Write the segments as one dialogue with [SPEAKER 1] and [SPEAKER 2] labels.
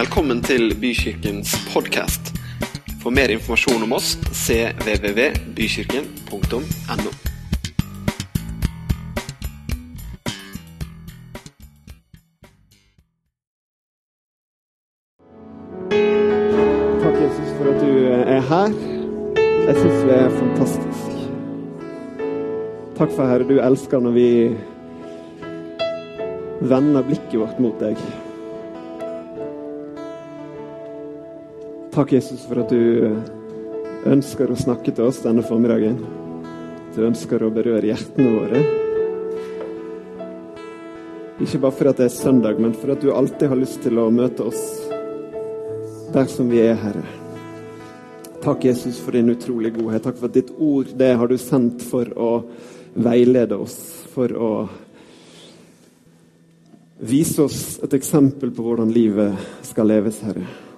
[SPEAKER 1] Velkommen til Bykirkens podkast. For mer informasjon om oss cvvvbykirken.no.
[SPEAKER 2] Takk, Jesus, for at du er her. Jeg syns du er fantastisk. Takk for, Herre, du elsker når vi vender blikket vårt mot deg. Takk, Jesus, for at du ønsker å snakke til oss denne formiddagen. Du ønsker å berøre hjertene våre. Ikke bare for at det er søndag, men for at du alltid har lyst til å møte oss der som vi er, Herre. Takk, Jesus, for din utrolige godhet. Takk for at ditt ord det har du sendt for å veilede oss, for å vise oss et eksempel på hvordan livet skal leves, Herre.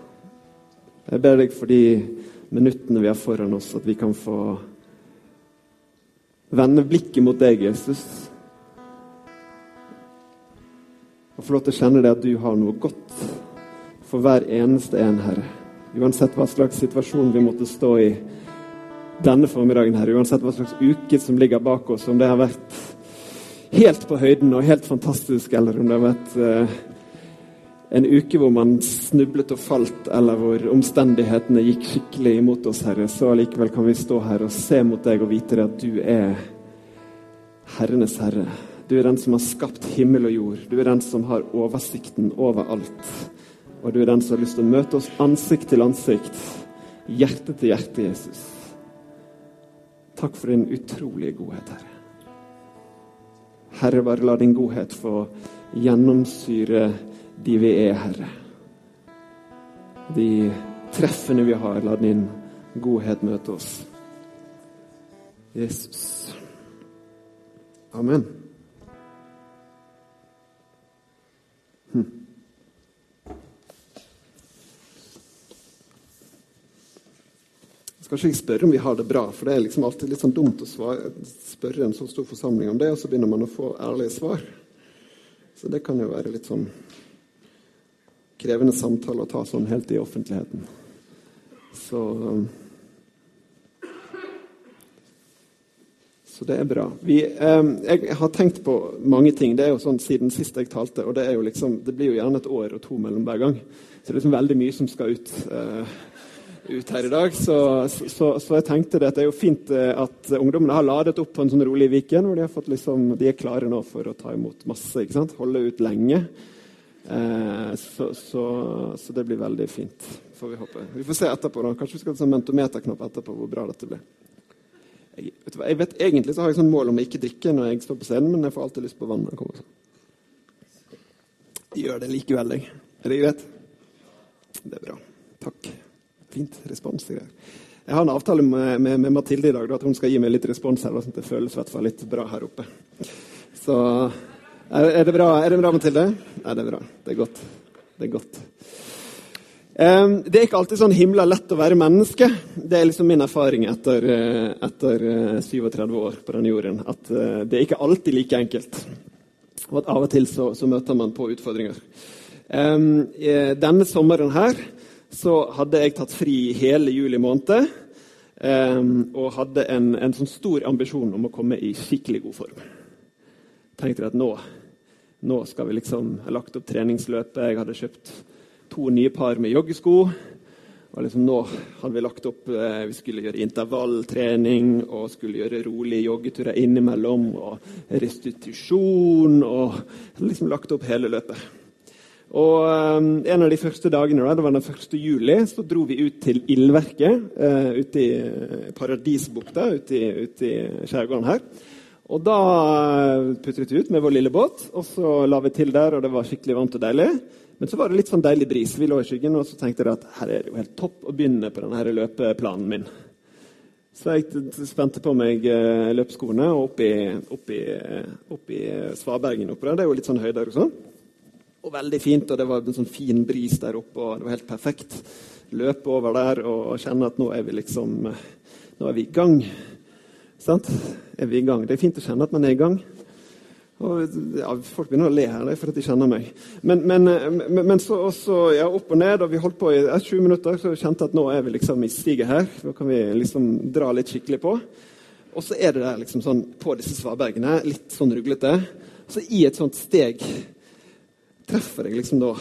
[SPEAKER 2] Jeg ber deg for de minuttene vi har foran oss, at vi kan få vende blikket mot deg, Jesus. Og få lov til å kjenne det at du har noe godt for hver eneste en, Herre. Uansett hva slags situasjon vi måtte stå i denne formiddagen, Herre. Uansett hva slags uke som ligger bak oss, om det har vært helt på høyden og helt fantastisk, eller om det har vært eh, en uke hvor man snublet og falt, eller hvor omstendighetene gikk skikkelig imot oss, Herre, så likevel kan vi stå her og se mot deg og vite at du er herrenes herre. Du er den som har skapt himmel og jord. Du er den som har oversikten over alt. Og du er den som har lyst til å møte oss ansikt til ansikt, hjerte til hjerte, Jesus. Takk for din utrolige godhet, Herre. Herre, bare la din godhet få gjennomsyre de vi er, Herre. De treffene vi har, la din godhet møte oss. Jesus. Amen. Hm. Jeg skal ikke spørre om vi har det bra, for det er liksom alltid litt sånn dumt å svare, spørre en så stor forsamling om det, og så begynner man å få ærlige svar. Så det kan jo være litt sånn krevende samtale å ta sånn helt i offentligheten. Så Så det er bra. Vi, eh, jeg har tenkt på mange ting. Det er jo sånn siden sist jeg talte, og det, er jo liksom, det blir jo gjerne et år og to mellom hver gang. Så det er liksom veldig mye som skal ut. Eh, ut her i dag. Så, så, så, jeg tenkte det at det er jo fint at ungdommene har ladet opp på en sånn rolig Viken. hvor de, har fått liksom, de er klare nå for å ta imot masse. ikke sant? Holde ut lenge. Eh, så, så, det blir veldig fint, får vi håpe. Vi får se etterpå. da. Kanskje vi skal ha en mentometerknapp etterpå hvor bra dette blir. Jeg, vet, jeg vet, Egentlig så har jeg sånn mål om å ikke drikke når jeg står på scenen, men jeg får alltid lyst på vann. når jeg kommer. Jeg gjør det likevel, jeg. Er det greit? Det er bra. Takk fint respons. Jeg har en avtale med, med, med Mathilde i dag, da, at hun skal gi meg litt respons her. sånn at det føles hvert fall litt bra her oppe. Så er, det bra, er det bra, Mathilde? Ja, det er bra. Det er godt. Det er godt. Det er ikke alltid sånn himla lett å være menneske. Det er liksom min erfaring etter, etter 37 år på denne jorden. At uh, det er ikke alltid like enkelt. Og at av og til så, så møter man på utfordringer. Denne sommeren her så hadde jeg tatt fri hele juli måned. Og hadde en, en sånn stor ambisjon om å komme i skikkelig god form. Tenkte at nå, nå skal vi liksom Jeg har lagt opp treningsløpet. Jeg hadde kjøpt to nye par med joggesko. Og liksom nå hadde vi lagt opp eh, Vi skulle gjøre intervalltrening og skulle gjøre rolige joggeturer innimellom. Og restitusjon. Og liksom lagt opp hele løpet. Og um, En av de første dagene, da, det var den 1. juli, så dro vi ut til Ildverket. Uh, ute i eh, Paradisbukta ute i, ute i skjærgården her. Og Da uh, putret vi ut med vår lille båt, og så la vi til der, og det var skikkelig varmt og deilig. Men så var det litt sånn deilig bris. Vi lå i skyggen, og så tenkte jeg at her er det jo helt topp å begynne på denne løpeplanen min. Så jeg spente på meg løpsskoene og opp i, opp i, opp i Svabergen oppe der. Det er jo litt sånn høyder og sånn. Og veldig fint, og det var en sånn fin bris der oppe, og det var helt perfekt. Løpe over der og kjenne at nå er vi liksom Nå er vi i gang. Sant? Er vi i gang? Det er fint å kjenne at man er i gang. Og, ja, folk begynner å le her for at de kjenner meg. Men, men, men, men så også, ja, opp og ned, og vi holdt på i 20 minutter, så kjente jeg at nå er vi liksom i stiget her. Nå kan vi liksom dra litt skikkelig på. Og så er det der liksom sånn på disse svabergene, litt sånn ruglete. Så i et sånt steg treffer jeg liksom da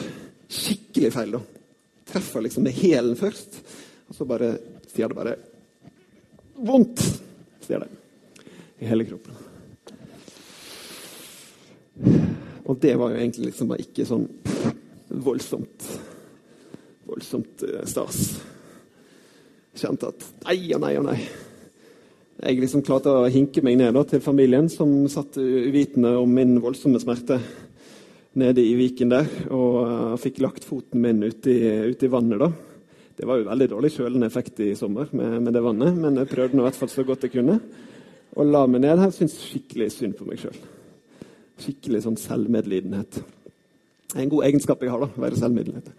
[SPEAKER 2] skikkelig feil. da. Treffer liksom med hælen først, og så bare sier det bare vondt, sier det. I hele kroppen. Og det var jo egentlig liksom bare ikke sånn voldsomt voldsomt eh, stas. Kjente at nei og nei og nei. Jeg liksom klarte å hinke meg ned da, til familien, som satt uvitende om min voldsomme smerte nede i viken der. Og uh, fikk lagt foten min ute i, ut i, vannet. da. Det var jo veldig dårlig kjølende effekt i sommer med, med det vannet, men jeg prøvde nå i hvert fall så godt jeg kunne. Og la meg ned her. Syntes skikkelig synd på meg sjøl. Skikkelig sånn selvmedlidenhet. Det er en god egenskap jeg har, da, å være selvmedlidenhet.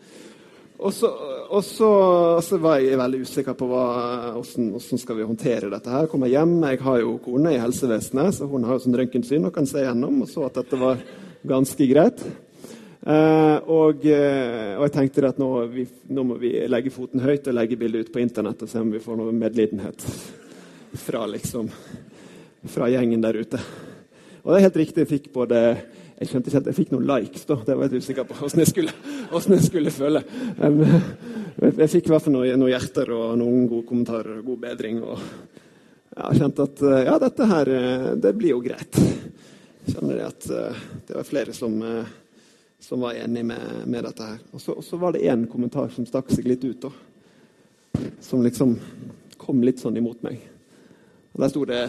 [SPEAKER 2] Og så, og var jeg veldig usikker på hva, hvordan, hvordan skal håndtere dette. her. Kommer hjem, Jeg har jo kone i helsevesenet, så hun har jo sånn røntgensyn og kan se gjennom. Og så at dette var ganske greit. Eh, og, eh, og, jeg tenkte at nå, vi, nå, må vi legge foten høyt og legge bildet ut på internett og se om vi får noe medlidenhet fra, liksom, fra gjengen der ute. Og det er helt riktig. Jeg fikk både Jeg skjønte ikke at jeg fikk noen likes. da, Det var jeg usikker på hvordan jeg skulle, jeg skulle føle. Jeg fikk i hvert fall noen, noen hjerter og noen gode kommentarer og god bedring. og jeg har kjent at eh, ja, dette her, det blir jo greit. Jeg kjenner at det var flere som, som var enig med, med dette her. Og så, og så var det én kommentar som stakk seg litt ut, da. Som liksom kom litt sånn imot meg. Og der sto det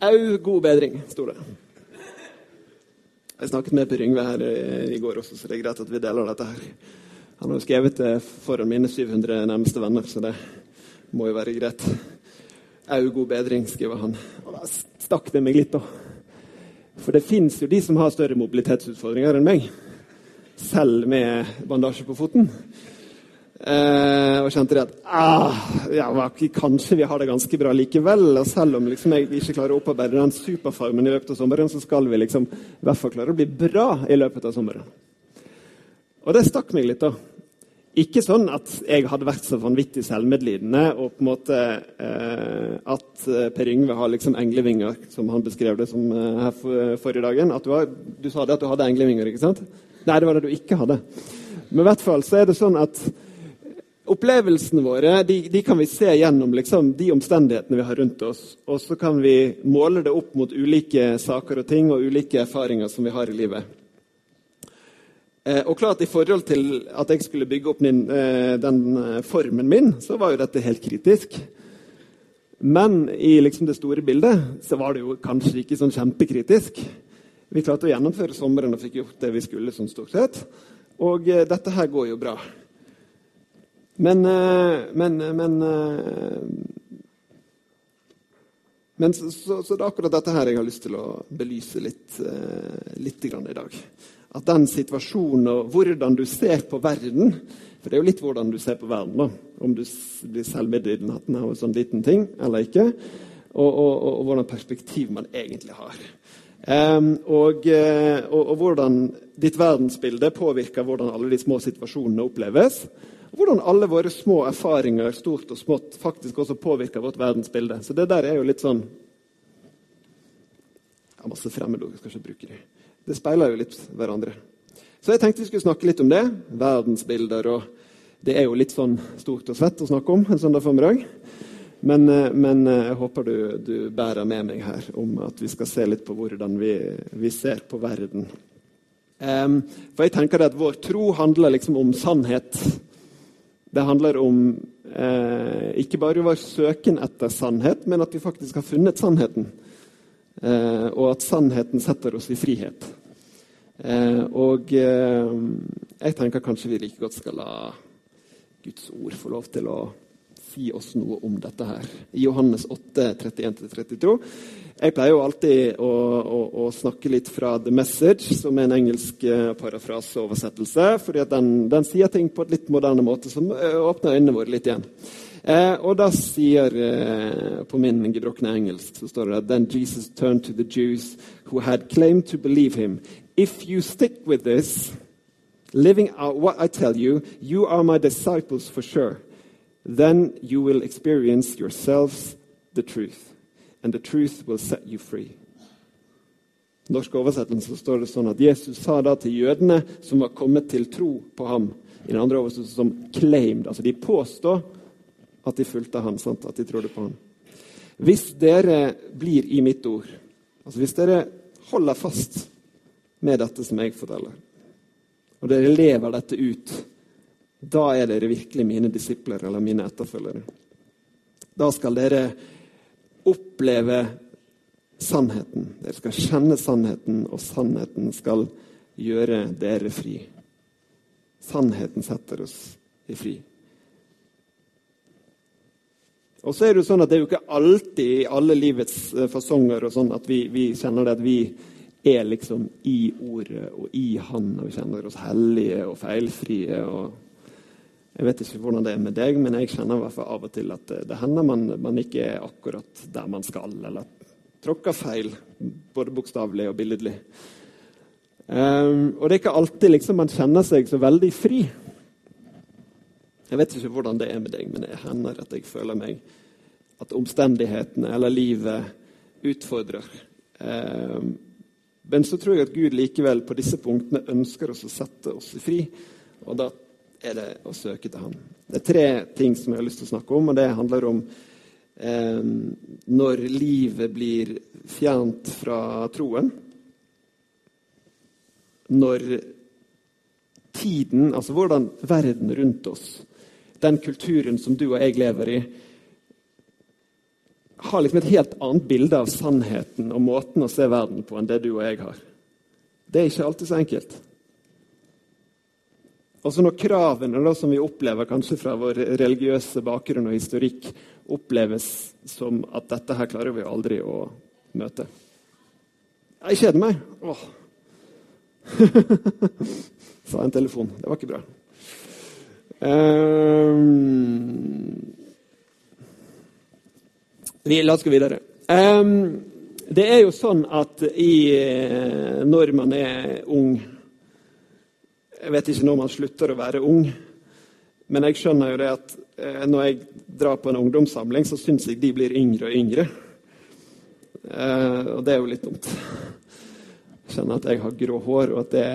[SPEAKER 2] 'Au, god bedring', sto det. Jeg snakket med Per Yngve her eh, i går også, så det er greit at vi deler dette her. Han har jo skrevet det foran mine 700 nærmeste venner, så det må jo være greit. Au, god bedring, skriver han. Og da stakk det meg litt, da. For det fins jo de som har større mobilitetsutfordringer enn meg. Selv med bandasje på foten. Eh, og kjente at ah, ja, kanskje vi har det ganske bra likevel. Og selv om liksom, jeg ikke klarer å opparbeide den superfarmen i løpet av sommeren, så skal vi liksom, i hvert fall klare å bli bra i løpet av sommeren. Og det stakk meg litt, da. Ikke sånn at jeg hadde vært så vanvittig selvmedlidende og på en måte eh, at eh, Per Yngve har liksom englevinger, som han beskrev det som eh, her for, forrige dagen. At du, har, du sa det at du hadde englevinger, ikke sant? Nei, det var det du ikke hadde. Men i hvert fall så er det sånn at Opplevelsene våre de, de kan vi se gjennom liksom, de omstendighetene vi har rundt oss. Og så kan vi måle det opp mot ulike saker og ting og ulike erfaringer som vi har i livet. Eh, og klart I forhold til at jeg skulle bygge opp min, eh, den eh, formen min, så var jo dette helt kritisk. Men i liksom det store bildet så var det jo kanskje ikke sånn kjempekritisk. Vi klarte å gjennomføre sommeren og fikk gjort det vi skulle, sånn stort sett. Og eh, dette her går jo bra. Men, eh, men, eh, men, eh, men så, så, så, det er akkurat dette her jeg har lyst til å belyse litt, litt i dag. At den situasjonen og hvordan du ser på verden For det er jo litt hvordan du ser på verden, da. Om du blir selvmedlidenheten av en sånn liten ting eller ikke. Og, og, og, og hvordan perspektiv man egentlig har. Um, og, og, og, hvordan ditt verdensbilde påvirker hvordan alle de små situasjonene oppleves Og hvordan alle våre små erfaringer, stort og smått, faktisk også påvirker vårt verdensbilde. Så det der er jo litt sånn ja, Masse fremmedord, jeg skal ikke bruke det. Det speiler jo litt hverandre. Så jeg tenkte vi skulle snakke litt om det. Verdensbilder. og Det er jo litt sånn stort og svett å snakke om en søndag formiddag. Men, eh, men, eh, jeg håper du, du, bærer med meg her om at vi skal se litt på hvordan vi, vi ser på verden. Um, for jeg tenker at Vår tro handler liksom om sannhet. Det handler om uh, ikke bare vår søken etter sannhet, men at vi faktisk har funnet sannheten. Uh, og at sannheten setter oss i frihet. Uh, og jeg tenker kanskje vi like godt skal la Guds ord få lov til å si oss noe om dette her. Johannes 8, 31-32. Jeg pleier jo alltid å, å, å, snakke litt fra The Message, som er en engelsk eh, parafraseoversettelse. fordi den, den, sier ting på et litt moderne måte som eh, åpner øynene våre litt igjen. Eh, og da sier eh, På min gebrokne engelsk så står det Then Jesus turned to the Jews who had claimed to believe him. If you stick with this, living out what I tell you, you are my disciples for sure. Then you will experience yourselves the truth, and the truth will set you free. I norsk oversettelse står det sånn at Jesus sa da til jødene som var kommet til tro på ham, i den andre oversettelsen som claimed, altså de påstår at de fulgte ham, sant? at de trodde på ham. Hvis dere blir i mitt ord, altså hvis dere holder fast med dette som jeg forteller, og dere lever dette ut, da er dere virkelig mine disipler eller mine etterfølgere. Da skal dere oppleve sannheten. Dere skal kjenne sannheten, og sannheten skal gjøre dere fri. Sannheten setter oss i fri. Og så er Det jo sånn at det er jo ikke alltid i alle livets eh, fasonger og sånn at vi, vi kjenner det at vi er liksom i ordet og i Han, og vi kjenner oss hellige og feilfrie. og Jeg vet ikke hvordan det er med deg, men jeg kjenner i hvert fall av og til at det, hender man, man, ikke er akkurat der man skal, eller tråkker feil, både bokstavelig og billedlig. Um, og det er ikke alltid liksom, man kjenner seg så veldig fri. Jeg vet ikke hvordan det er med deg, men det hender at jeg føler meg at omstendighetene eller livet utfordrer. Um, men så tror jeg at Gud likevel på disse punktene ønsker oss å sette oss fri. Og da er det å søke til Han. Det er tre ting som jeg har lyst til å snakke om, og det handler om eh, når livet blir fjernt fra troen. Når tiden, altså hvordan verden rundt oss, den kulturen som du og jeg lever i, har liksom et helt annet bilde av sannheten og måten å se verden på enn det du og jeg har. Det er ikke alltid så enkelt. Også når kravene da, som vi opplever kanskje fra vår religiøse bakgrunn og historikk, oppleves som at dette her klarer vi aldri å møte. Jeg kjeder meg. Åh. Sa en telefon. Det var ikke bra. Um, vi, la oss gå videre. Um, det er jo sånn at i, eh, når man er ung Jeg vet ikke når man slutter å være ung, men jeg skjønner jo det at eh, når jeg drar på en ungdomssamling, så syns jeg de blir yngre og yngre. Uh, og det er jo litt dumt. Jeg kjenner at jeg har grå hår, og at det,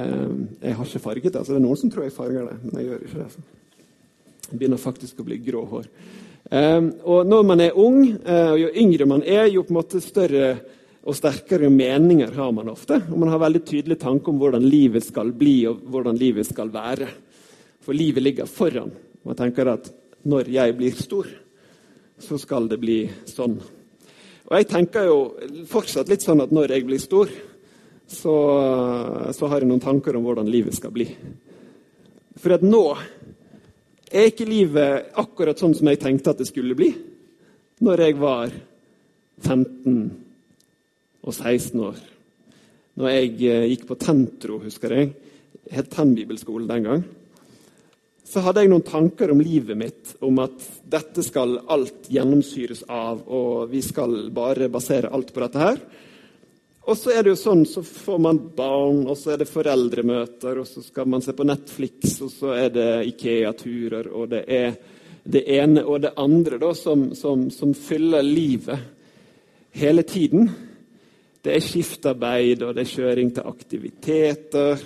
[SPEAKER 2] jeg har ikke farget det. Altså, det er noen som tror jeg farger det, men jeg gjør ikke det. Så. Jeg begynner faktisk å bli grå hår. Og når man er ung, eh, og jo yngre man er, jo på en måte større og sterkere meninger har man ofte. Og man har veldig tydelig tanke om hvordan livet skal bli og hvordan livet skal være. For livet ligger foran. Man tenker at når jeg blir stor, så skal det bli sånn. Og jeg tenker jo fortsatt litt sånn at når jeg blir stor, så, så har jeg noen tanker om hvordan livet skal bli. For at nå er ikke livet akkurat sånn som jeg tenkte at det skulle bli når jeg var 15 og 16 år? Når jeg eh, gikk på Tentro, husker jeg, het Tenn-bibelskole den gang, så hadde jeg noen tanker om livet mitt, om at dette skal alt gjennomsyres av, og vi skal bare basere alt på dette her. Og så er det jo sånn, så får man barn, og så er det foreldremøter, og så skal man se på Netflix, og så er det Ikea-turer, og det er det ene og det andre da, som, som, som fyller livet hele tiden. Det er skiftarbeid, og det er kjøring til aktiviteter.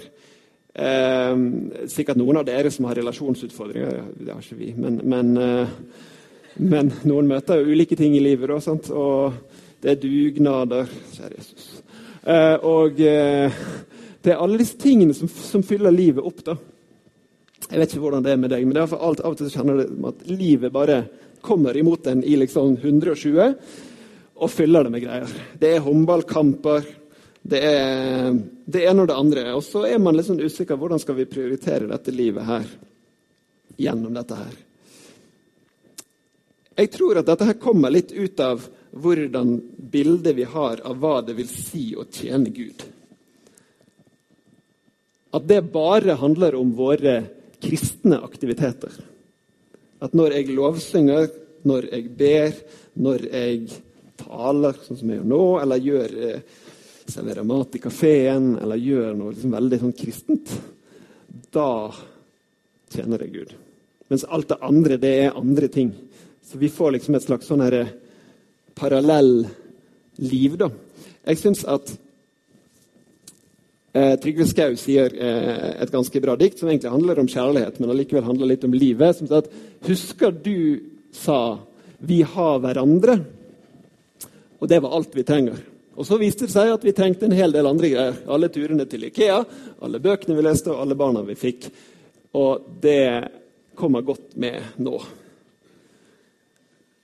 [SPEAKER 2] Eh, sikkert noen av dere som har relasjonsutfordringer. Det har ikke vi. Men, men, eh, men noen møter jo ulike ting i livet. Da? Og det er dugnader. Kjære Jesus. Eh, og uh, det er alle disse tingene som, som, fyller livet opp. da. Jeg vet ikke hvordan det er med deg, men det er alt, av og til kjenner du at livet bare kommer imot en i liksom 120 og fyller det med greier. Det er håndballkamper, det det ene og det andre. Og så er man litt sånn usikker hvordan skal vi prioritere dette livet her gjennom dette her. Jeg tror at dette her kommer litt ut av hvordan bildet vi har av hva det vil si å tjene Gud. At det bare handler om våre kristne aktiviteter. At når jeg lovsynger, når jeg ber, når jeg taler, sånn som jeg gjør nå, eller gjør eh, serverer mat i kafeen, eller gjør noe liksom veldig sånn kristent, da tjener jeg Gud. Mens alt det andre, det er andre ting. Så vi får liksom et slags sånn eh, parallell liv, da. Jeg syns at Eh, Trygve Skau sier eh, et ganske bra dikt som egentlig handler om kjærlighet, men allikevel handler litt om livet. Som sier at Husker du sa 'vi har hverandre', og det var alt vi trenger. Og så viste det seg at vi trengte en hel del andre greier. Alle turene til Ikea, alle bøkene vi leste, og alle barna vi fikk. Og det kommer godt med nå.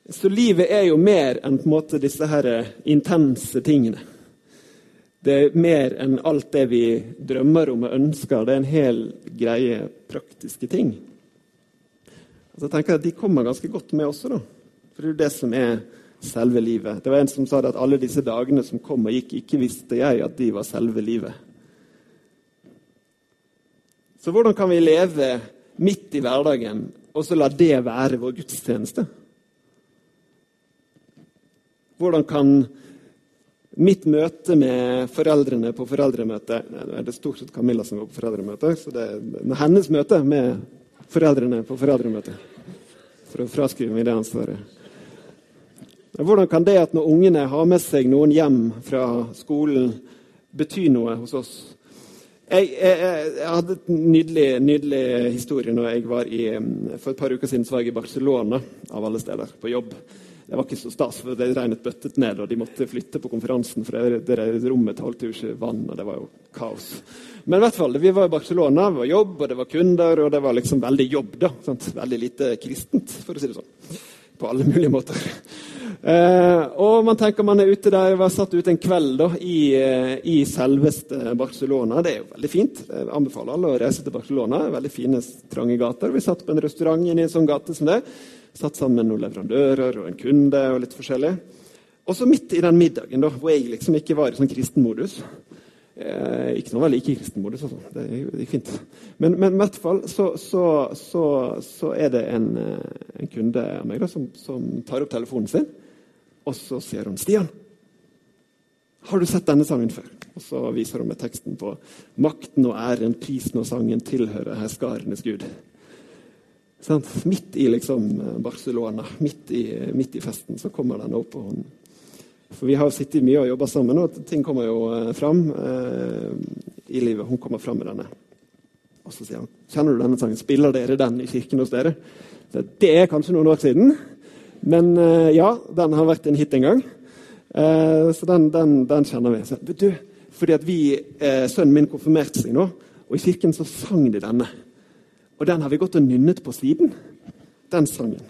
[SPEAKER 2] Så livet er jo mer enn på en måte disse her intense tingene. Det er mer enn alt det vi drømmer om og ønsker. Det er en hel greie praktiske ting. Og så tenker jeg at De kommer ganske godt med også, da. For det er jo det som er selve livet. Det var En som sa det at alle disse dagene som kom og gikk, ikke visste jeg at de var selve livet. Så hvordan kan vi leve midt i hverdagen og så la det være vår gudstjeneste? Hvordan kan Mitt møte med foreldrene på foreldremøte Nå er det stort sett Camilla som går på foreldremøte, så det er hennes møte med foreldrene på foreldremøte. For å fraskrive meg det ansvaret. Hvordan kan det at når ungene har med seg noen hjem fra skolen, bety noe hos oss? Jeg, jeg, jeg hadde en nydelig, nydelig historie når jeg var i, for et par uker siden var jeg i Barcelona, av alle steder, på jobb. Det var ikke så stas, for det regnet bøttet ned, og de måtte flytte på konferansen. For det, det rommet tålte jo ikke vann, og det var jo kaos. Men i hvert fall, vi var i Barcelona, det var jobb, og det var kunder, og det var liksom veldig jobb. da, sant? Veldig lite kristent, for å si det sånn. På alle mulige måter. Eh, og man tenker man er ute der, var satt ute en kveld da, i, eh, i, selveste Barcelona. Det er jo veldig fint. Jeg anbefaler alle å reise til Barcelona. Veldig fine, trange gater. Vi satt på en restaurant inne i en sånn gate som det. Satt sammen med noen leverandører og en kunde og litt forskjellig. Og så midt i den middagen, da, hvor jeg liksom ikke var i sånn kristen modus eh, Ikke noe veldig ikke-kristenmodig, sånn. Det gikk fint. Men, men, i hvert fall så, så, så, så er det en, eh, en, kunde av meg da, som, som tar opp telefonen sin, og så sier hun 'Stian, har du sett denne sangen før?' Og så viser hun med teksten på 'Makten og æren, prisen og sangen tilhører herskarenes Gud'. Midt i liksom Barcelona, midt i, midt i, festen, så kommer den opp. Og hun, for vi har sittet mye og jobba sammen, og ting kommer jo eh, fram eh, i livet. Hun kommer fram med denne. Og så sier han kjenner du denne sangen. Spiller dere den i kirken hos dere? Så det er kanskje noen år siden, men eh, ja, den har vært en hit en gang. Eh, så den, den, den, kjenner vi. Så, du, fordi at vi, eh, Sønnen min konfirmerte seg nå, og i kirken så sang de denne. Og den har vi gått og nynnet på siden. Den sangen.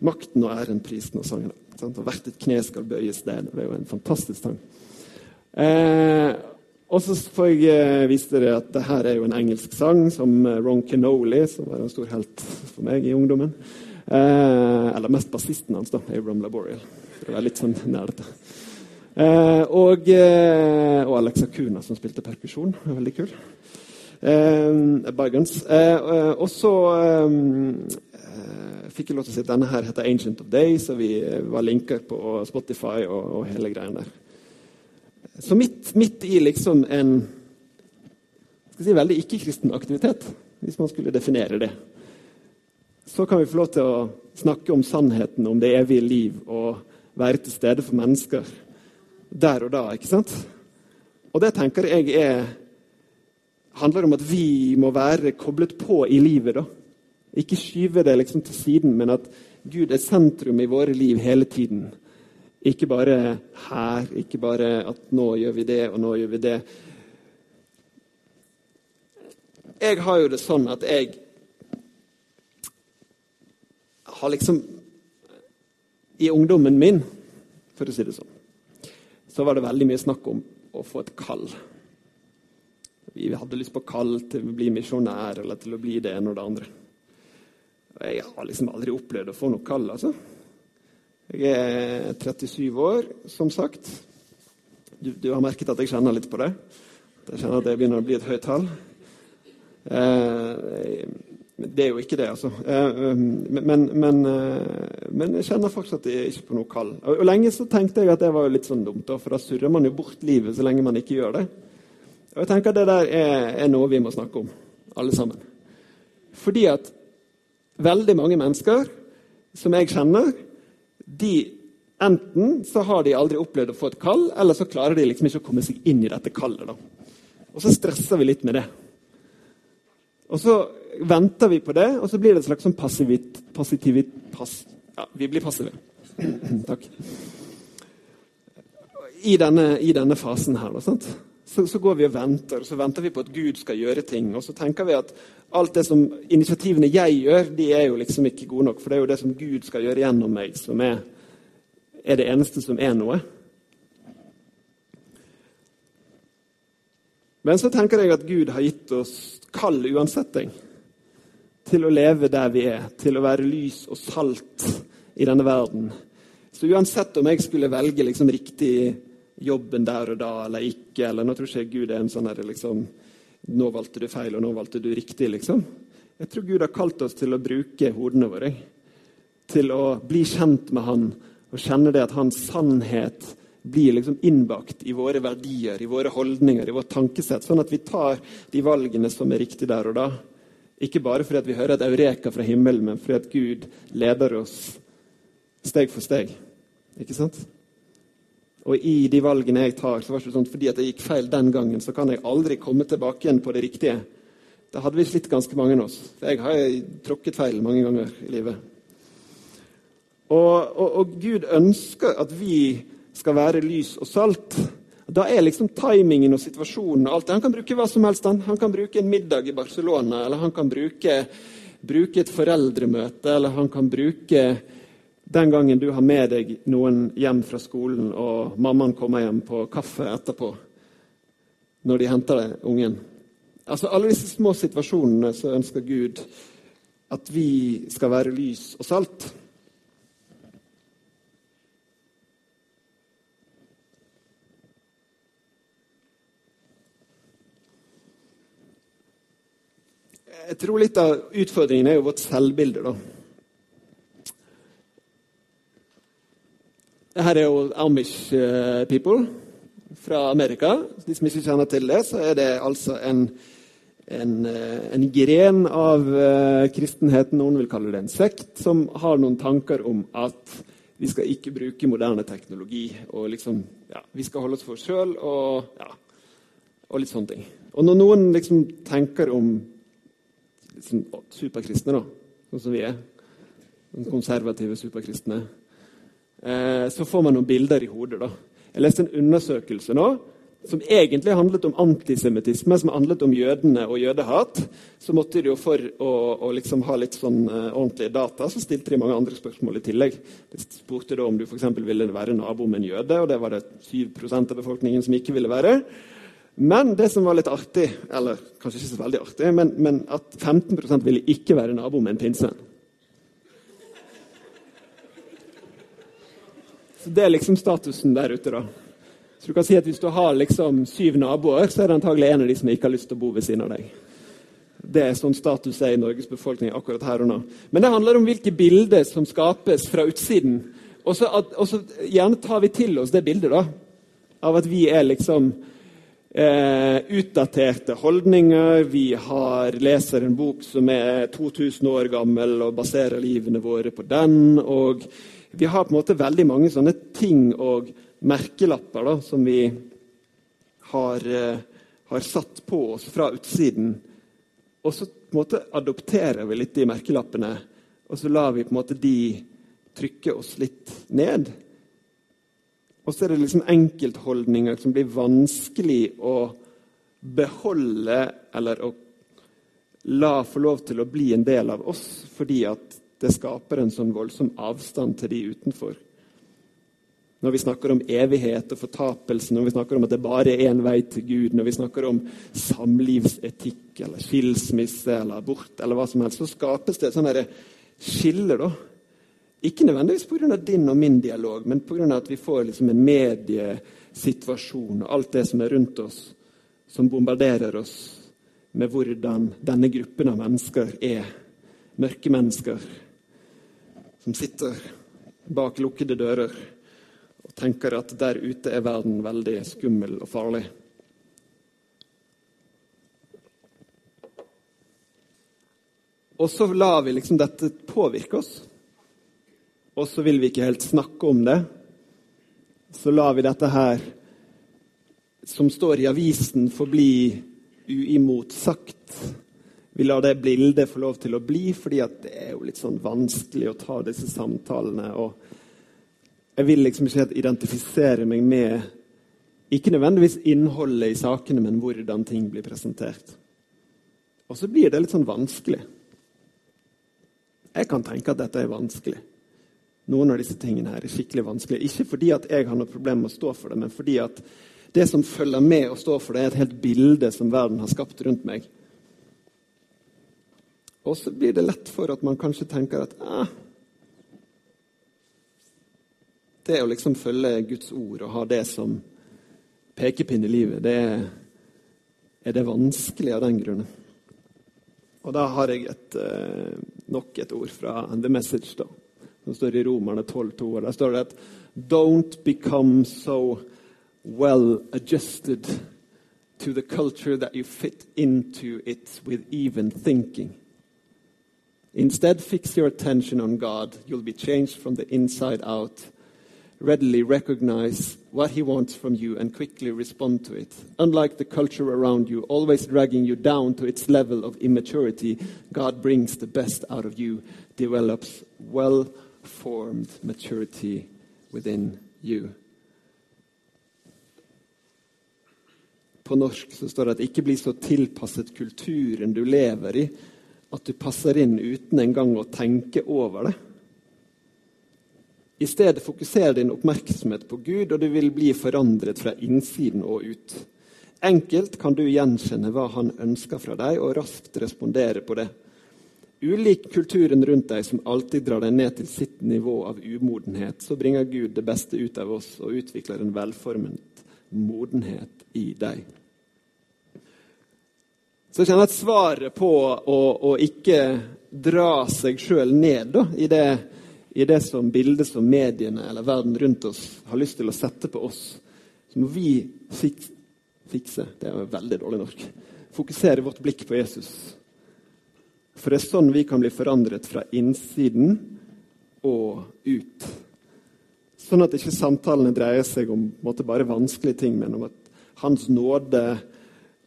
[SPEAKER 2] 'Makten og æren, prisen og sangen'. Sant? Og 'Hvert et kne skal bøyes'. Det er jo en fantastisk sang. Eh, og så får jeg eh, vise dere at det her er jo en engelsk sang som eh, Ron Kenoli, som var en stor helt for meg i ungdommen. Eh, eller mest bassisten hans, da, Abram Laboriel. Det være litt sånn nerdete. Eh, og, eh, og Alexa Kuna, som spilte perkusjon. Veldig kul. Eh, Bygans. Eh, og så fikk jeg lov til å si at denne her heter 'Ancient of Days', og vi var linker på Spotify og, og hele greien der. Så midt, midt, i liksom en skal si, veldig ikke-kristen aktivitet, hvis man skulle definere det, så kan vi få lov til å snakke om sannheten om det evige liv og være til stede for mennesker der og da. ikke sant? Og det tenker jeg er handler om at vi må være koblet på i livet. da. Ikke skyve det liksom til siden, men at Gud er sentrum i våre liv hele tiden. Ikke bare her, ikke bare at nå gjør vi det, og nå gjør vi det. Jeg har jo det sånn at jeg har liksom I ungdommen min, for å si det sånn, så var det veldig mye snakk om å få et kall. Vi hadde lyst på kall til å bli misjonær eller til å bli det ene og det andre. Jeg har liksom aldri opplevd å få noe kall. altså. Jeg er 37 år, som sagt. Du, du har merket at jeg kjenner litt på det. Jeg kjenner at det begynner å bli et høyt tall. Eh, det er jo ikke det, altså. Eh, men, men, eh, men, jeg kjenner er ikke på noe kall. Og, og, lenge så tenkte jeg at det var litt sånn dumt, for da surrer man jo bort livet så lenge man ikke gjør det. Og jeg tenker at det der er, er noe vi må snakke om, alle sammen. Fordi at veldig mange mennesker som jeg kjenner, de enten så har de aldri opplevd å få et kall, eller så klarer de liksom ikke å komme seg inn i dette kallet. da. Og så stresser vi litt med det. Og så venter vi på det, og så blir det et slags sånn passivit, passivit pass, Ja, vi blir passive. Takk. I denne, I denne, fasen her, da, sant? Så, så, går vi og venter, og så venter vi på at Gud skal gjøre ting. Og så tenker vi at alt det som initiativene jeg gjør, de er jo liksom ikke gode nok. For det er jo det som Gud skal gjøre gjennom meg, som er, er det eneste som er noe. Men så tenker jeg at Gud har gitt oss kall uansetting til å leve der vi er, til å være lys og salt i denne verden. Så uansett om jeg skulle velge liksom riktig jobben der og da eller ikke. eller Nå tror ikke jeg Gud er en sånn her, liksom, Nå valgte du feil, og nå valgte du riktig, liksom. Jeg tror Gud har kalt oss til å bruke hodene våre. Til å bli kjent med Han og kjenne det at Hans sannhet blir liksom innbakt i våre verdier, i våre holdninger, i vårt tankesett. Sånn at vi tar de valgene som er riktige der og da. Ikke bare fordi vi hører et eureka fra himmelen, men fordi Gud leder oss steg for steg. Ikke sant? Og i de valgene jeg tar, så var det sånn fordi at jeg gikk feil den gangen, så kan jeg aldri komme tilbake igjen på det riktige. Da hadde vi slitt ganske mange av oss. Jeg har tråkket feil mange ganger i livet. Og, og, og, Gud ønsker at vi skal være lys og salt. Da er liksom timingen og situasjonen og alt det. Han kan bruke hva som helst. Han, han kan bruke en middag i Barcelona, eller han kan bruke, bruke et foreldremøte, eller han kan bruke den gangen du har med deg noen hjem fra skolen, og mammaen kommer hjem på kaffe etterpå når de henter deg, ungen Altså Alle disse små situasjonene så ønsker Gud at vi skal være lys og salt. Jeg tror litt av utfordringen er jo vårt selvbilde. da. Her er jo Amish eh, people fra Amerika. De som ikke kjenner til det, så er det altså en, en, eh, en gren av uh, kristenheten, noen vil kalle det en sekt, som har noen tanker om at vi skal ikke bruke moderne teknologi. og liksom, ja, Vi skal holde oss for oss sjøl og, ja, og litt sånne ting. Og når noen liksom tenker om liksom, superkristne, da, sånn som vi er, konservative superkristne Eh, så får man noen bilder i hodet. da. Jeg leste en undersøkelse nå som egentlig handlet om antisemittisme, som handlet om jødene og jødehat. Så måtte de jo for å, å liksom ha litt sånn uh, ordentlige data, så stilte de mange andre spørsmål i tillegg. De spurte da om du f.eks. ville være nabo med en jøde, og det var det 7% av befolkningen som ikke ville være. Men det som var litt artig, eller kanskje ikke så veldig artig, men, men at 15% ville ikke være nabo med en pinsevenn. Så Det er liksom statusen der ute. da. Så du kan si at Hvis du har liksom syv naboer, så er det antagelig en av de som ikke har lyst til å bo ved siden av deg. Det er sånn status er i Norges befolkning akkurat her og nå. Men det handler om hvilke bilder som skapes fra utsiden. Og så, gjerne tar vi til oss det bildet da, av at vi er liksom eh, utdaterte holdninger. Vi har, leser en bok som er 2000 år gammel og baserer livene våre på den. og vi har på en måte veldig mange sånne ting og merkelapper da, som vi har, eh, har, satt på oss fra utsiden. Og så på en måte adopterer vi litt de merkelappene, og så lar vi på en måte de trykke oss litt ned. Og så er det liksom enkeltholdninger som blir vanskelig å beholde eller å la få lov til å bli en del av oss, fordi at det skaper en sånn voldsom avstand til de utenfor. Når vi snakker om evighet og fortapelse, når vi snakker om at det bare er én vei til Gud, når vi snakker om samlivsetikk eller skilsmisse eller abort, eller hva som helst, så skapes det et sånt skille da, Ikke nødvendigvis pga. din og min dialog, men pga. at vi får liksom en mediesituasjon og alt det som er rundt oss, som bombarderer oss med hvordan denne gruppen av mennesker er. Mørke mennesker som sitter bak lukkede dører og tenker at der ute er verden veldig skummel og farlig. Og så lar vi liksom dette påvirke oss. Og så vil vi ikke helt snakke om det. Så lar vi dette her, som står i avisen, forbli uimotsagt. Vi lar det bildet få lov til å bli, fordi det er jo litt sånn vanskelig å ta disse samtalene. og Jeg vil liksom ikke helt identifisere meg med ikke nødvendigvis innholdet i sakene, men hvordan ting blir presentert. Og så blir det litt sånn vanskelig. Jeg kan tenke at dette er vanskelig. Noen av disse tingene her er skikkelig vanskelig. Ikke fordi at jeg har noe problem med å stå for det, men fordi at det som følger med å stå for det, er et helt bilde som verden har skapt rundt meg. Og så blir det lett for at man kanskje tenker at eh, det å liksom følge Guds ord og ha det som pekepinn i livet, det er det vanskelig av den grunnen. Og da har jeg et, eh, nok et ord fra The Message, da, som står i Romerne 12,2. og Der står det at Don't become so well adjusted to the culture that you fit into it with even thinking. Instead, fix your attention on God. You'll be changed from the inside out readily recognize what he wants from you and quickly respond to it. Unlike the culture around you, always dragging you down to its level of immaturity, God brings the best out of you, develops well formed maturity within you. På norsk så står det at 'ikke bli så tilpasset kulturen du lever i', at du passer inn uten engang å tenke over det. I stedet fokuser din oppmerksomhet på Gud, og du vil bli forandret fra innsiden og ut. Enkelt kan du gjenkjenne hva han ønsker fra deg, og raskt respondere på det. Ulik kulturen rundt deg som alltid drar deg ned til sitt nivå av umodenhet, så bringer Gud det beste ut av oss og utvikler en velformet modenhet i deg. Så jeg kjenner at svaret på å, å ikke dra seg sjøl ned da, i det i det som bildet som mediene eller verden rundt oss har lyst til å sette på oss, så må vi fikse Det er veldig dårlig norsk. Fokusere vårt blikk på Jesus. For det er sånn vi kan bli forandret fra innsiden og ut. Sånn at ikke samtalene dreier seg om måte, bare vanskelige ting, men om at Hans nåde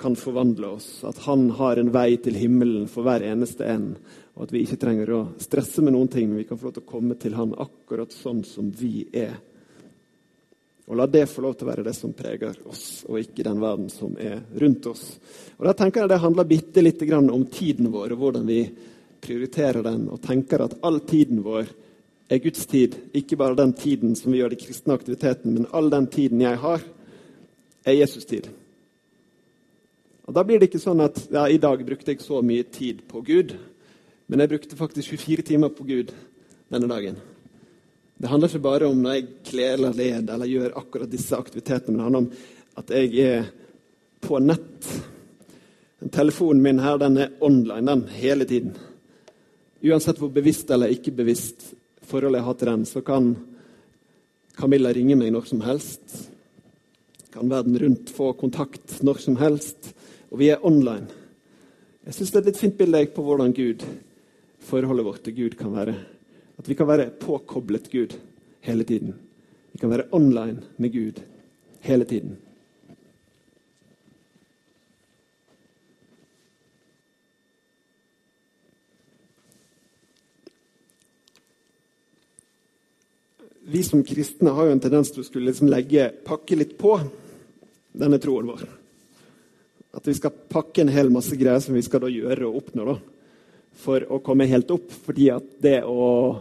[SPEAKER 2] kan forvandle oss. At han har en vei til himmelen for hver eneste en. Og at vi ikke trenger å stresse med noen ting, men vi kan få lov til å komme til han akkurat sånn som vi er. Og la det få lov til å være det som preger oss, og ikke den verden som er rundt oss. Og da tenker jeg Det handler bitte lite om tiden vår, og hvordan vi prioriterer den, og tenker at all tiden vår er Guds tid. Ikke bare den tiden som vi gjør de kristne aktiviteten, men all den tiden jeg har, er Jesus tid. Og Da blir det ikke sånn at ja, i dag brukte jeg så mye tid på Gud. Men jeg brukte faktisk 24 timer på Gud denne dagen. Det handler ikke bare om når jeg kler eller led eller gjør akkurat disse aktivitetene, men det handler om at jeg er på nett. Telefonen min her, den er online den hele tiden. Uansett hvor bevisst eller ikke bevisst forholdet jeg har til den, så kan Camilla ringe meg når som helst. Kan verden rundt få kontakt når som helst. Og vi er online. Jeg syns det er et litt fint bilde på hvordan Gud forholdet vårt til Gud kan være. At vi kan være påkoblet Gud hele tiden. Vi kan være online med Gud hele tiden. Vi som kristne har jo en tendens til å skulle liksom legge, pakke litt på denne troen vår. At vi skal pakke en hel masse greier som vi skal gjøre og oppnå. da for å komme helt opp. fordi at det, å,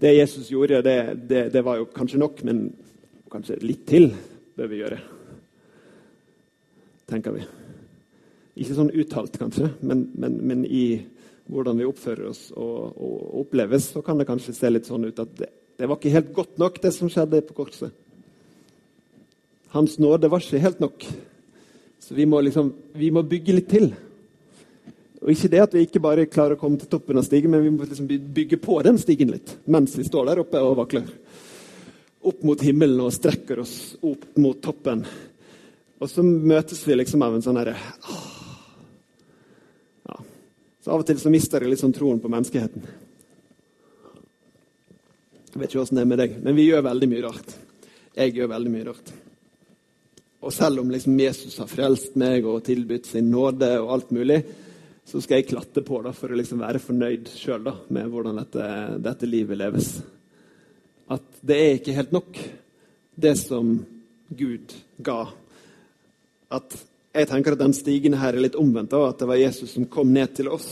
[SPEAKER 2] det Jesus gjorde, det, det, det, var jo kanskje nok, men kanskje litt til bør vi gjøre. Tenker vi. Ikke sånn uttalt, kanskje, men, men, men i hvordan vi oppfører oss og, og oppleves, så kan det kanskje se litt sånn ut at det, det var ikke helt godt nok, det som skjedde på korset. Hans nåde var ikke helt nok. Så vi må, liksom, vi må bygge litt til. Og Ikke det at vi ikke bare klarer å komme til toppen av stigen, men vi må liksom bygge på den stigen litt mens vi står der oppe og vakler. Opp mot himmelen og strekker oss opp mot toppen. Og så møtes vi liksom av en sånn herre ja. Så av og til så mister jeg sånn troen på menneskeheten. Jeg vet ikke åssen det er med deg, men vi gjør veldig mye rart. Jeg gjør veldig mye rart. Og selv om liksom Jesus har frelst meg og tilbudt sin nåde og alt mulig, så skal jeg klatte på da, for å liksom være fornøyd sjøl med hvordan dette, dette, livet leves. At det er ikke helt nok, det som Gud ga. At jeg tenker at den stigen her er litt omvendt, og at det var Jesus som kom ned til oss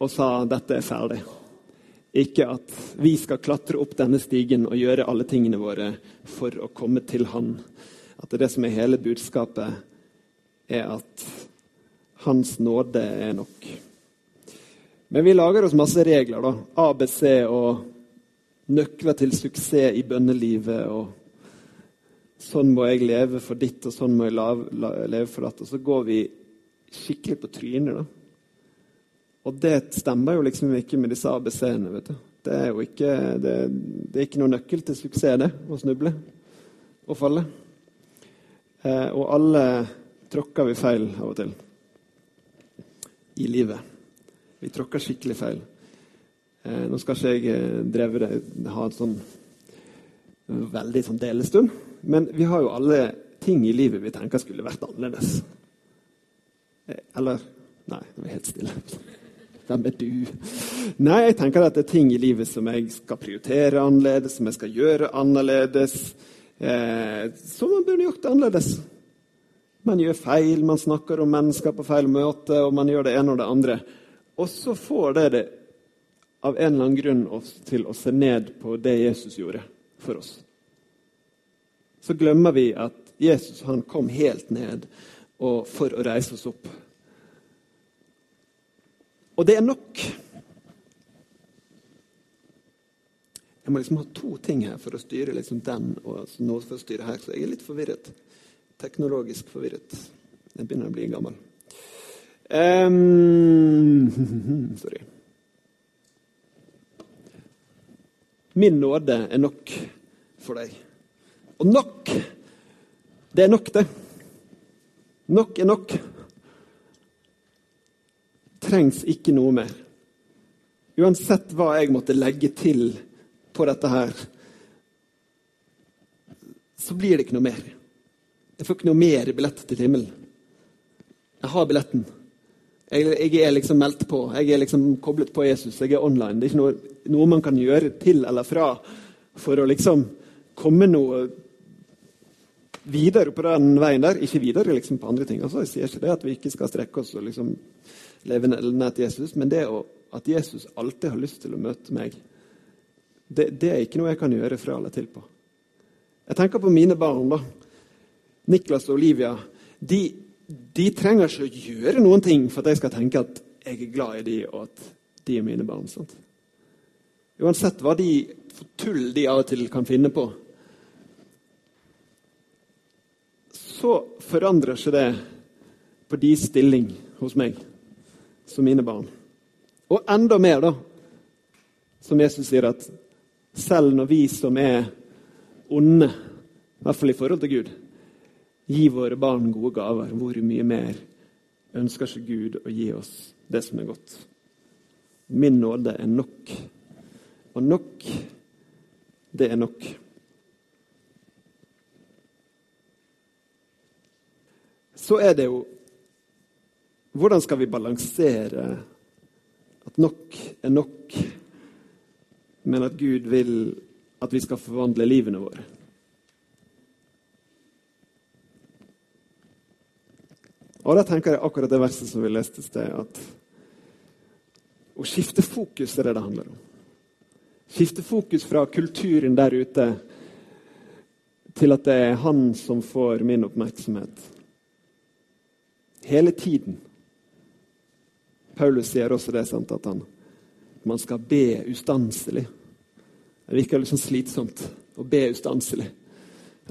[SPEAKER 2] og sa dette er ferdig. Ikke at vi skal klatre opp denne stigen og gjøre alle tingene våre for å komme til Han. At det, er det som er hele budskapet, er at Hans nåde er nok. Men vi lager oss masse regler. da. ABC og nøkler til suksess i bønnelivet. og Sånn må jeg leve for ditt, og sånn må jeg leve for datt. Og så går vi skikkelig på trynet. da. Og det stemmer jo liksom ikke med disse ABC-ene. vet du. Det er jo ikke, det, det er ikke noen nøkkel til suksess, det, å snuble og falle. Eh, og alle tråkker vi feil av og til i livet. Vi tråkker skikkelig feil. Eh, nå skal ikke jeg eh, dreve det, ha en sånn veldig sånn delestund, men vi har jo alle ting i livet vi tenker skulle vært annerledes. Eller Nei, det var helt stille. Hvem er du? Nei, jeg tenker at det er ting i livet som jeg skal prioritere annerledes, som jeg skal gjøre annerledes. Eh, som man burde gjort det annerledes. Man gjør feil, man snakker om mennesker på feil måte, og man gjør det ene og det andre. Og så får det det av en eller annen grunn oss til å se ned på det Jesus gjorde for oss. Så glemmer vi at Jesus han kom helt ned for å reise oss opp. Og det er nok. Jeg må liksom ha to ting her for å styre liksom den og noe for å styre her, så jeg er litt forvirret. Teknologisk forvirret. Jeg begynner å bli gammel. Um, sorry. Min nåde er nok for deg. Og nok, det er nok, det. Nok er nok trengs ikke noe mer. Uansett hva jeg måtte legge til på dette her, så blir det ikke noe mer. Jeg får ikke noe mer billett til himmelen. Jeg har billetten. Jeg, jeg, er liksom meldt på. Jeg er liksom koblet på Jesus. Jeg er online. Det er ikke noe, noe man kan gjøre til eller fra for å liksom komme noe videre på den veien der. Ikke videre liksom på andre ting. Altså, jeg sier ikke det at vi ikke skal strekke oss og liksom leve nær til Jesus, men det å, at Jesus alltid har lyst til å møte meg, det, det, er ikke noe jeg kan gjøre fra eller til på. Jeg tenker på mine barn. da. Niklas og Olivia. De, de trenger ikke å gjøre noen ting for at jeg skal tenke at jeg er glad i dem, og at de er mine barn. Sant? Uansett hva de tull de av og til kan finne på, så forandrer ikke det på de stilling hos meg som mine barn. Og enda mer, da, som Jesus sier, at selv når vi som er onde, i hvert fall i forhold til Gud, gir våre barn gode gaver, hvor mye mer ønsker ikke Gud å gi oss det som er godt? Min nåde er nok. Og nok, det er nok. Så er det jo hvordan skal vi balansere at nok er nok, men at Gud vil at vi skal forvandle livene våre? Og Da tenker jeg akkurat det verset som vi leste i sted, at å skifte fokus er det det handler om. Skifte fokus fra kulturen der ute til at det er han som får min oppmerksomhet. Hele tiden Paulus sier også det, sant, at han, man skal be ustanselig. Det virker litt sånn slitsomt å be ustanselig.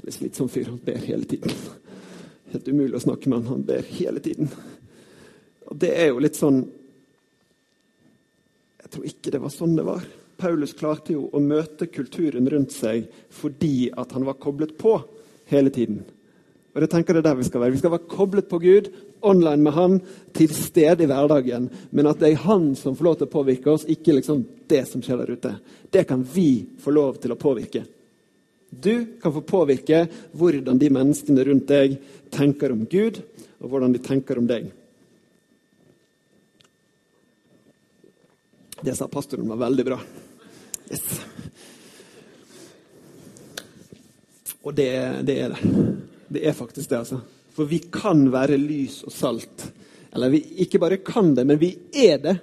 [SPEAKER 2] Eller slitsom fyr. Han ber hele tiden. Helt umulig å snakke med han. Han ber hele tiden. Og det er jo litt sånn Jeg tror ikke det var sånn det var. Paulus klarte jo å møte kulturen rundt seg fordi at han var koblet på hele tiden. Og det tenker jeg der Vi skal være Vi skal være koblet på Gud, online med Han, til stede i hverdagen. Men at det er Han som får lov til å påvirke oss, ikke liksom det som skjer der ute. Det kan vi få lov til å påvirke. Du kan få påvirke hvordan de menneskene rundt deg tenker om Gud, og hvordan de tenker om deg. Det sa pastoren var veldig bra. Yes. Og det, det, er det. Det er faktisk det, altså. For vi kan være lys og salt. Eller vi ikke bare kan det, men vi er det.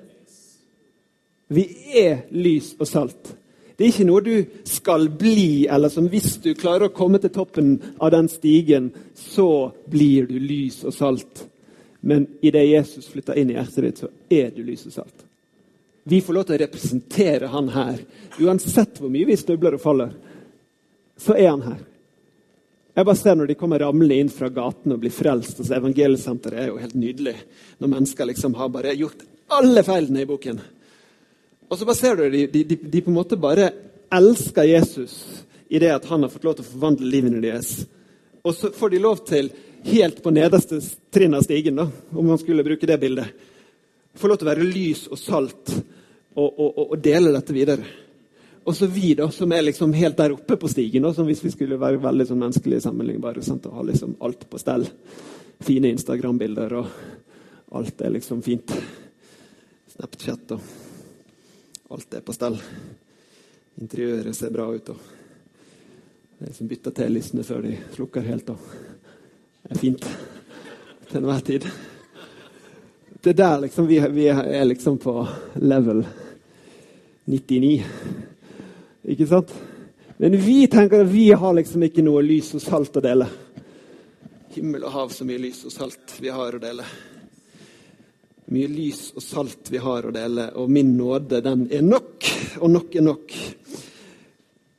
[SPEAKER 2] Vi er lys og salt. Det er ikke noe du skal bli, eller som hvis du klarer å komme til toppen av den stigen, så blir du lys og salt. Men idet Jesus flytter inn i hjertet ditt, så er du lys og salt. Vi får lov til å representere han her. Uansett hvor mye vi støvler og faller, så er han her. Jeg bare ser Når de kommer ramlende inn fra gaten og blir frelst. altså Evangeliesenteret er jo helt nydelig. Når mennesker liksom har bare gjort alle feilene i boken. Og så bare ser du de, de, de, på en måte bare elsker Jesus i det at han har fått lov til å forvandle livene deres. Og så får de lov til, helt på nederste trinn av stigen, da, om man skulle bruke det bildet, få lov til å være lys og salt og, og, og dele dette videre. Og så vi, da, som er liksom helt der oppe på stigen, da, som hvis vi skulle være veldig sånn menneskelige sammenlignbare. Sant? Og ha liksom alt på stell. Fine Instagram-bilder, og alt er liksom fint. Snapchat og alt er på stell. Interiøret ser bra ut. og De som bytter til lysene før de slukker helt. og er fint til enhver tid. Det er der liksom vi, vi er liksom på level 99. Ikke sant? Men vi tenker at vi har liksom ikke noe lys og salt å dele. Himmel og hav, så mye lys og salt vi har å dele. Mye lys og salt vi har å dele, og min nåde, den er nok, og nok er nok.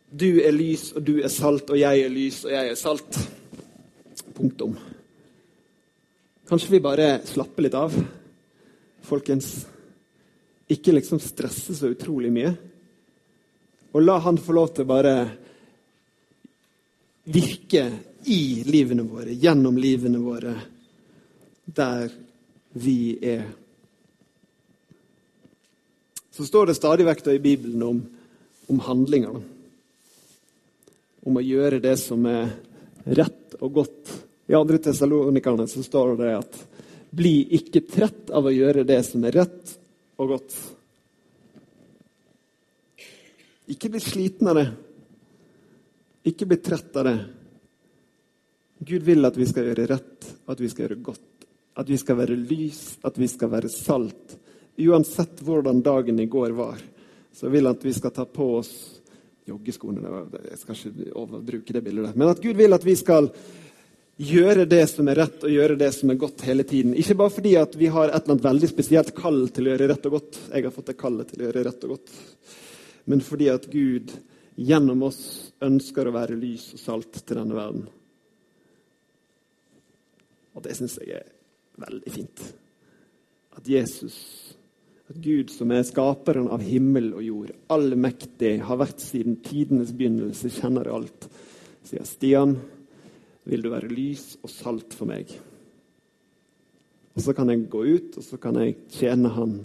[SPEAKER 2] Du er lys, og du er salt, og jeg er lys, og jeg er salt. Punktum. Kanskje vi bare slapper litt av, folkens. Ikke liksom stresse så utrolig mye. Og la han få lov til å bare virke i livene våre, gjennom livene våre, der vi er. Så står det stadig vekk i Bibelen om, om handlinger. Om å gjøre det som er rett og godt. I andre Tessalonikerne så står det at bli ikke trett av å gjøre det som er rett og godt. Ikke bli sliten av det. Ikke bli trett av det. Gud vil at vi skal gjøre rett, at vi skal gjøre godt, at vi skal være lys, at vi skal være salt. Uansett hvordan dagen i går var, så vil han at vi skal ta på oss joggeskoene. Jeg skal ikke overbruke det bildet. Men at Gud vil at vi skal gjøre det som er rett og gjøre det som er godt hele tiden. Ikke bare fordi at vi har et eller annet veldig spesielt kall til å gjøre rett og godt. Jeg har fått det kallet til å gjøre rett og godt men fordi at Gud gjennom oss ønsker å være lys og salt til denne verden. Og det syns jeg er veldig fint. At Jesus, at Gud som er skaperen av himmel og jord, allmektig, har vært siden tidenes begynnelse, kjenner alt, sier Stian, vil du være lys og salt for meg? Og så kan jeg gå ut og så kan jeg tjene han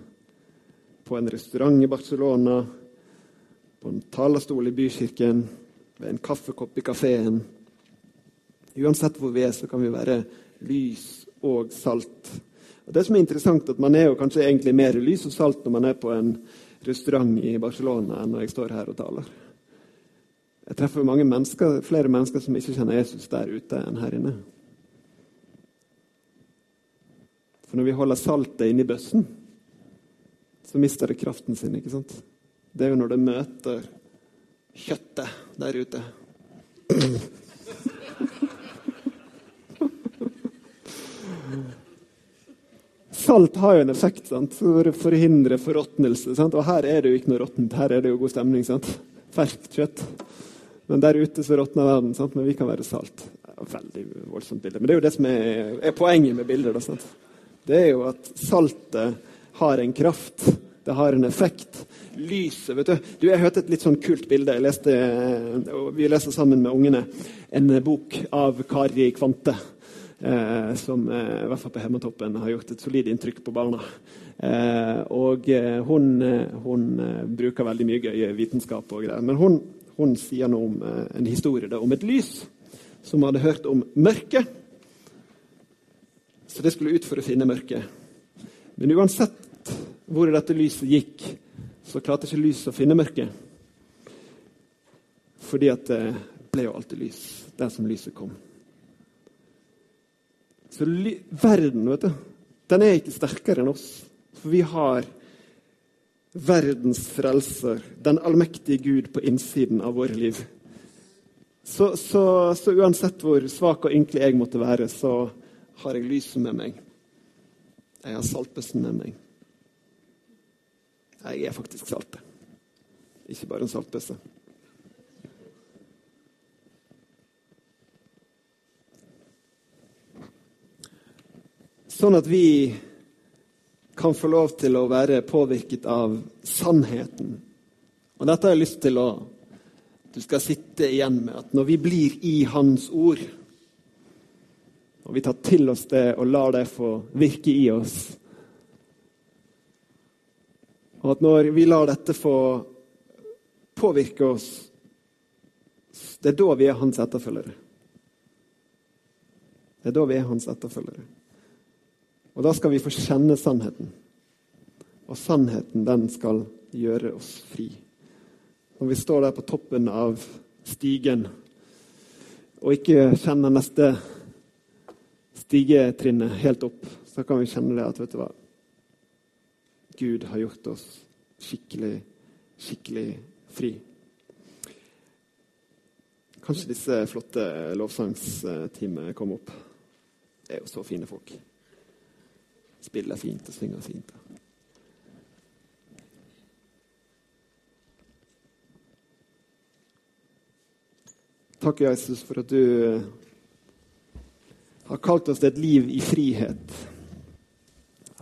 [SPEAKER 2] på en restaurant i Barcelona på en talerstol i bykirken, ved en kaffekopp i kafeen. Uansett hvor vi er, så kan vi være lys og salt. Og Det som er interessant, at man er jo kanskje egentlig mer lys og salt når man er på en restaurant i Barcelona, enn når jeg står her og taler. Jeg treffer mange mennesker, flere mennesker som ikke kjenner Jesus der ute, enn her inne. For når vi holder saltet inni bøssen, så mister det kraften sin. ikke sant? Det er jo når det møter kjøttet der ute. salt har jo en effekt sant? for å forhindre forråtnelse. Og her er det jo ikke noe råttent, her er det jo god stemning. sant? Ferskt kjøtt. Men der ute så råtner verden, sant? men vi kan være salt. Veldig voldsomt bilde. Men det er jo det som er, er poenget med bilder. Da? Det er jo at saltet har en kraft. Det har en effekt. Lyset vet du. du jeg hørte et litt sånn kult bilde. Leste, vi leser sammen med ungene en bok av Kari Kvante. Eh, som eh, i hvert fall på Hemmetoppen har gjort et solid inntrykk på barna. Eh, og eh, hun, eh, hun eh, bruker veldig mye gøy vitenskap og greier. Men hun, hun sier noe om en historie da, om et lys som hadde hørt om mørket. Så det skulle ut for å finne mørket. Men uansett hvor dette lyset gikk, så klarte ikke lyset å finne mørket. Fordi at det ble jo alltid lys der som lyset kom. Så verden, vet du, den er ikke sterkere enn oss. For vi har verdens frelser, den allmektige Gud, på innsiden av våre liv. Så, så, så, uansett hvor svak og ynkelig jeg måtte være, så har jeg lyset med meg. Jeg har saltbøssen med meg. Jeg er faktisk saltet. Ikke bare en saltbøsse. Sånn at vi kan få lov til å være påvirket av sannheten. Og dette har jeg lyst til å du skal sitte igjen med. At når vi blir i Hans ord, og vi tar til oss det og lar det få virke i oss Og at når vi lar dette få påvirke oss, det er da vi er hans etterfølgere. Det er da vi er hans etterfølgere. Og da skal vi få kjenne sannheten. Og sannheten, den skal gjøre oss fri. Når vi står der på toppen av stigen og ikke kjenner neste stigetrinnet helt opp, så kan vi kjenne det at vet du hva Gud har gjort oss skikkelig, skikkelig fri. Kanskje disse flotte lovsangsteamene kommer opp. Det er jo så fine folk spiller fint og synger fint. Takk, Jesus, for at du har kalt oss til et liv i frihet.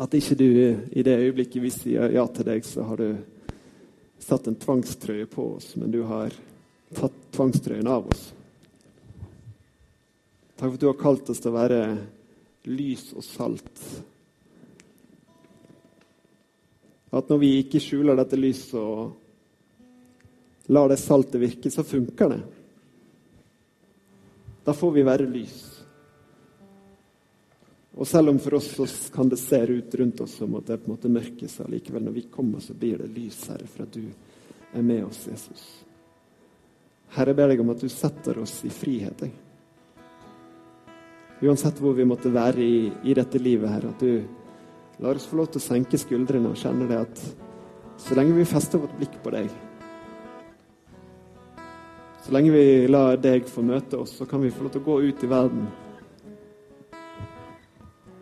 [SPEAKER 2] At ikke du i det øyeblikket vi sier ja til deg, så har du satt en tvangstrøye på oss, men du har tatt tvangstrøyen av oss. Takk for at du har kalt oss til å være lys og salt At når vi ikke skjuler dette lyset og lar det saltet virke, så funker det. Da får vi være lys. Og selv om for oss så kan det se ut rundt oss som at det er på en måte mørke, så likevel når vi kommer, så blir det lys, Herre, for at du er med oss, Jesus. Herre, jeg ber deg om at du setter oss i frihet. Jeg. Uansett hvor vi måtte være i, i dette livet, Herre, at du lar oss få lov til å senke skuldrene og kjenne det at så lenge vi fester vårt blikk på deg, så lenge vi lar deg få møte oss, så kan vi få lov til å gå ut i verden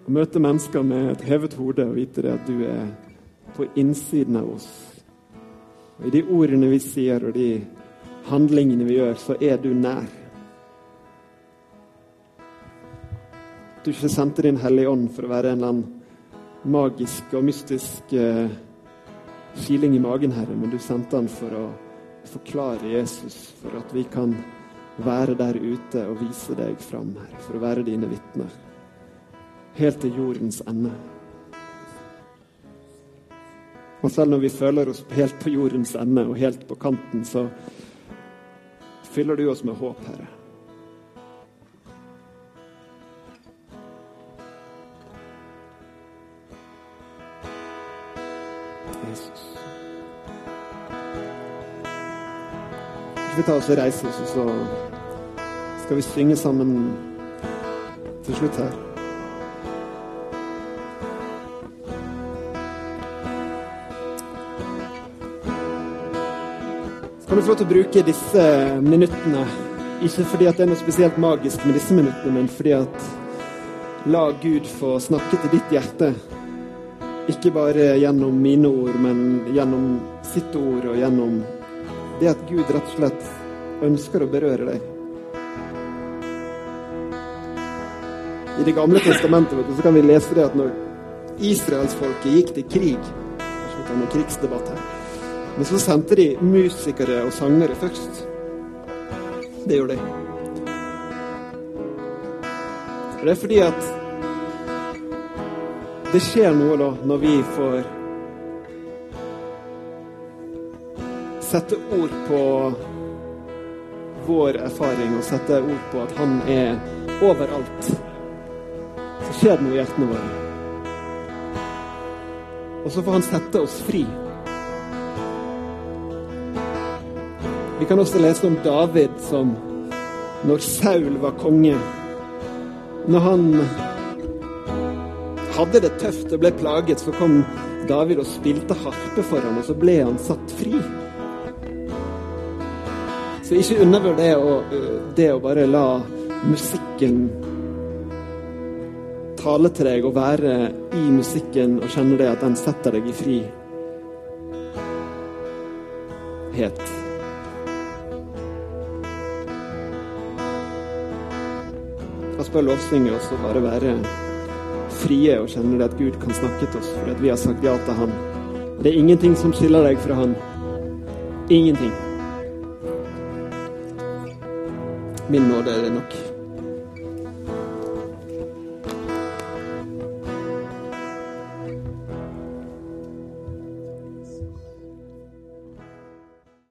[SPEAKER 2] møte mennesker med et hevet hode og vite det at du er på innsiden av oss. Og I de ordene vi sier, og de handlingene vi gjør, så er du nær. Du ikke sendte din Hellige Ånd for å være en eller annen magisk og mystisk eh, kiling i magen, Herre, men du sendte han for å forklare Jesus, for at vi kan være der ute og vise deg fram, Herre, for å være dine vitner. Helt til jordens ende. Og selv når vi føler oss helt på jordens ende og helt på kanten, så fyller du oss med håp, Herre. vi ta oss og reise oss, og så skal vi synge sammen til slutt her. Kan du til å bruke disse minuttene, ikke fordi at det er noe spesielt magisk med disse minuttene, men fordi at la Gud få snakke til ditt hjerte Ikke bare gjennom mine ord, men gjennom sitt ord og gjennom det at Gud rett og slett ønsker å berøre deg. I Det gamle testamentet du, så kan vi lese det at når israelsfolket gikk til krig Slutt skal noen krigsdebatt her. Men så sendte de musikere og sangere først. Det gjorde de. Og det er fordi at det skjer noe da når vi får sette ord på vår erfaring og sette ord på at han er overalt. Så skjer det noe i hjertene våre. Og så får han sette oss fri. Vi kan også lese om David som når Saul var konge Når han hadde det tøft og ble plaget, så kom David og spilte harpe for ham, og så ble han satt fri. Så ikke undervurder det, det å bare la musikken tale til deg og være i musikken og kjenne det at den setter deg i frihet. Da spør lovsynget oss og bare være frie og kjenne det at Gud kan snakke til oss fordi vi har sagt ja til Han. Det er ingenting som skiller deg fra Han. Ingenting. Min nåde er det nok.